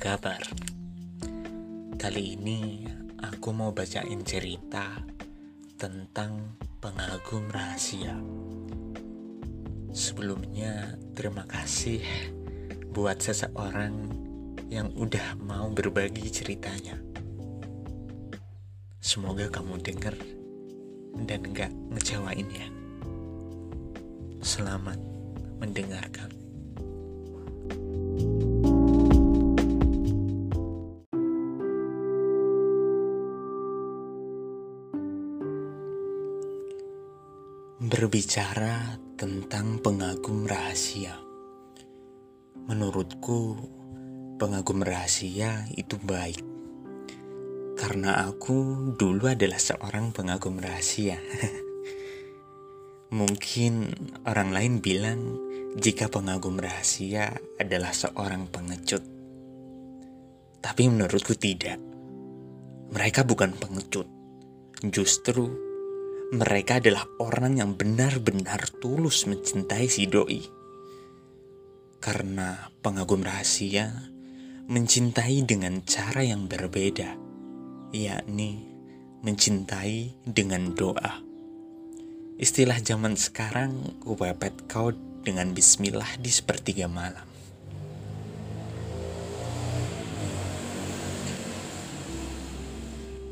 kabar? Kali ini aku mau bacain cerita tentang pengagum rahasia. Sebelumnya, terima kasih buat seseorang yang udah mau berbagi ceritanya. Semoga kamu denger dan gak ngecewain ya. Selamat mendengarkan. Berbicara tentang pengagum rahasia, menurutku pengagum rahasia itu baik. Karena aku dulu adalah seorang pengagum rahasia. Mungkin orang lain bilang jika pengagum rahasia adalah seorang pengecut. Tapi menurutku tidak. Mereka bukan pengecut. Justru mereka adalah orang yang benar-benar tulus mencintai si doi. Karena pengagum rahasia mencintai dengan cara yang berbeda, yakni mencintai dengan doa. Istilah zaman sekarang, kupepet kau dengan bismillah di sepertiga malam.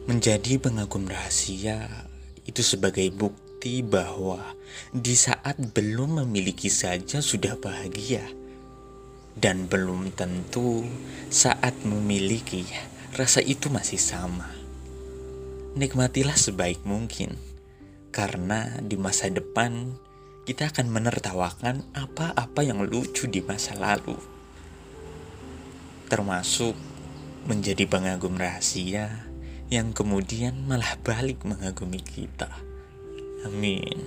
Menjadi pengagum rahasia itu sebagai bukti bahwa di saat belum memiliki saja sudah bahagia dan belum tentu saat memiliki rasa itu masih sama. Nikmatilah sebaik mungkin karena di masa depan kita akan menertawakan apa-apa yang lucu di masa lalu. Termasuk menjadi pengagum rahasia yang kemudian malah balik mengagumi kita. Amin.